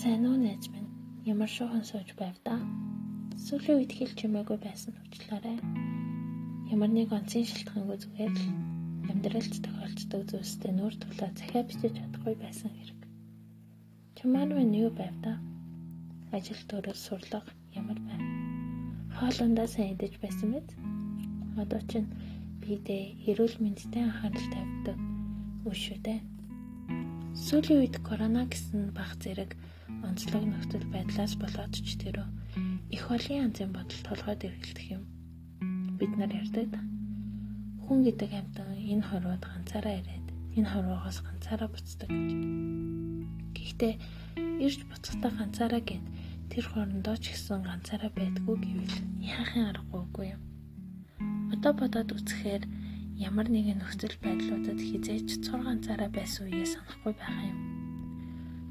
Сайн уу найз минь? Ямар шохон сууж байв да? Сүүлийн үед хэл чимээгүй байсан уучлаарай. Ямар нэг онцгийн шалтгаангүй зүгээр л амьдралд тохиолддог зүйлстэй нүүр тулаа захиа бичиж чадахгүй байсан хэрэг. Чамаар минь юу байв да? Ажил төрөл сурлага ямар байв? Хоолундаа сайн идэж байсан мэт? Одоо чинь бидээ эрүүл мэндэд анхаарал тавьдаг дээ. Сүүлийн үед корона гэсэн баг зэрэг онцлог нөхцөл байдлаас болоод ч тэрөө их олон янзын бодол толгойд эргэлдэх юм. Бид нар ярьдаг да. Хүн гэдэг амьтан энэ хорвоод ганцаараа ирээд энэ хорвоогоос ганцаараа буцдаг гэж. Гэхдээ ирж буцахдаа ганцаараа гэд тэр хорондоо ч гэсэн ганцаараа байдгүй гэвэл яахын аргагүй юм. Одоо бодоод үзэхээр ямар нэгэн нөхцөл байдлуудад хизээч цор ганцаараа байсан үеэ санахгүй байх юм.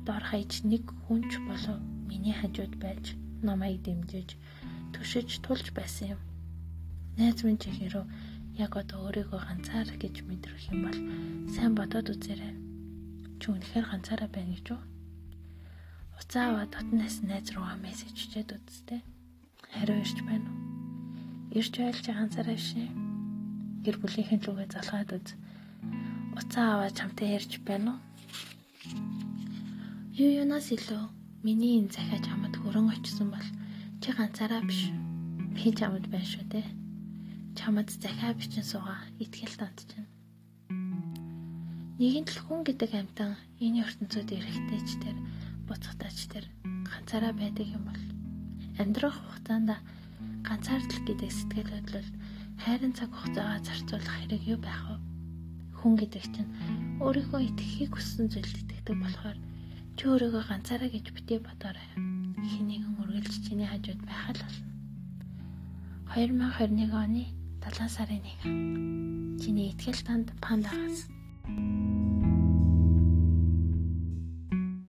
Дор хаяж нэг хүнч болов миний хажууд байж намайг дэмжиж төшөж тулж байсан юм. Найз минь чихэрөө яг одоо өөрийгөө ганцаар гэж мэдрэх юм бол сайн бодоод үзээрэй. Чи үнэхээр ганцаараа байна гэж үү? Уцаа аваад дотнаас найз руугаа мессеж чичээд үзтээ. Хариу ирж байна уу? Ирж байлж ганцаараа шээ гэр бүлийнхэн лүгээ залгаад үз. Уцаа аваад чамтай ярьж байна уу? Юу юунаас илүү миний энэ захиа чамд хөрөн очсон бол чи ганцаараа биш. Би чамд байна шүү дээ. Чамд захиа бичин суугаа итгэл танд чинь. Нэгэн л хүн гэдэг амьтан энэ ертөнцид эрэхтэйч тэр буцахтаач тэр ганцаараа байдаг юм бол амьдрах хугацаанд ганцаардл гэдэг сэтгэл хөдлөл хайрын цаг хугацаагаа зарцуулах хэрэг юу байх вэ? Хүн гэдэг чинь өөрийнхөө итгэхийг хүссэн зүйлд итгэдэг болохоор чи өөрийгөө ганцаараа гэж битээ бодоорой. Хиннэгэн үргэлж чиний хажууд байх л болно. 2021 оны 7 сарын 1. Чиний итгэл танд пандагаас.